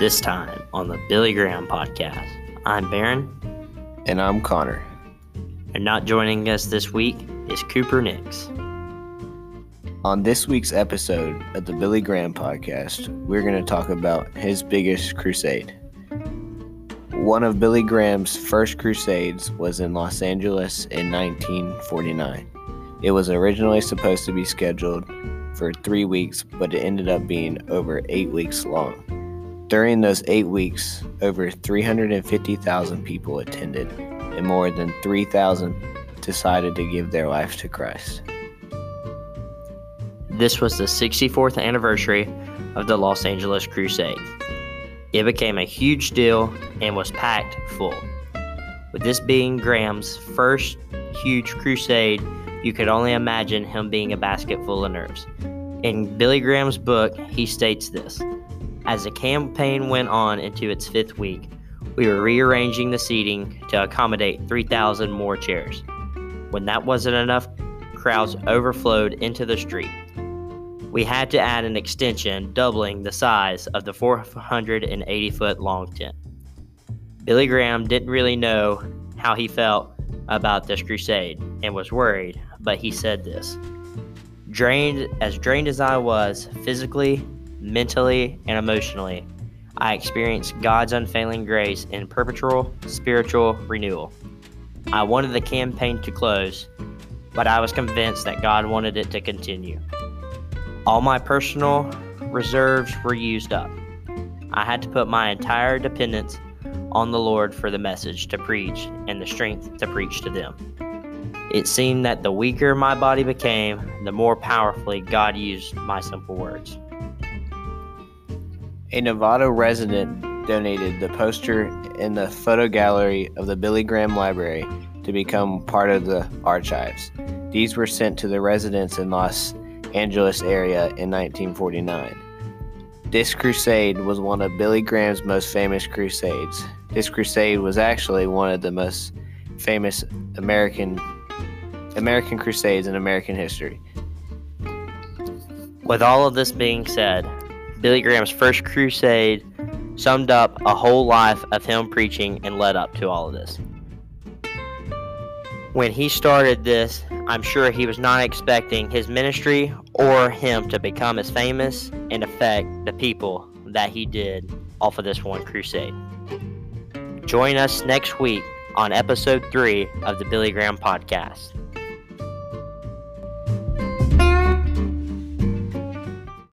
This time on the Billy Graham podcast. I'm Baron, And I'm Connor. and not joining us this week is Cooper Nix. On this week's episode of the Billy Graham podcast, we're going to talk about his biggest crusade. One of Billy Graham's first crusades was in Los Angeles in 1949. It was originally supposed to be scheduled for three weeks, but it ended up being over eight weeks long. During those eight weeks, over 350,000 people attended, and more than 3,000 decided to give their life to Christ. This was the 64th anniversary of the Los Angeles Crusade. It became a huge deal and was packed full. With this being Graham's first huge crusade, you could only imagine him being a basket full of nerves. In Billy Graham's book, he states this As the campaign went on into its fifth week, we were rearranging the seating to accommodate 3,000 more chairs. When that wasn't enough, crowds overflowed into the street. We had to add an extension doubling the size of the 480 foot long tent. Billy Graham didn't really know how he felt about this crusade and was worried, but he said this Drained as drained as I was physically, mentally, and emotionally, I experienced God's unfailing grace in perpetual spiritual renewal. I wanted the campaign to close, but I was convinced that God wanted it to continue. All my personal reserves were used up. I had to put my entire dependence on the Lord for the message to preach and the strength to preach to them. It seemed that the weaker my body became, the more powerfully God used my simple words. A Nevada resident donated the poster in the photo gallery of the Billy Graham Library to become part of the archives. These were sent to the residents in Los Angeles area in 1949. This crusade was one of Billy Graham's most famous crusades. This crusade was actually one of the most famous American American crusades in American history. With all of this being said, Billy Graham's first crusade summed up a whole life of him preaching and led up to all of this. When he started this, I'm sure he was not expecting his ministry or him to become as famous and affect the people that he did off of this one crusade. Join us next week on episode 3 of the Billy Graham podcast.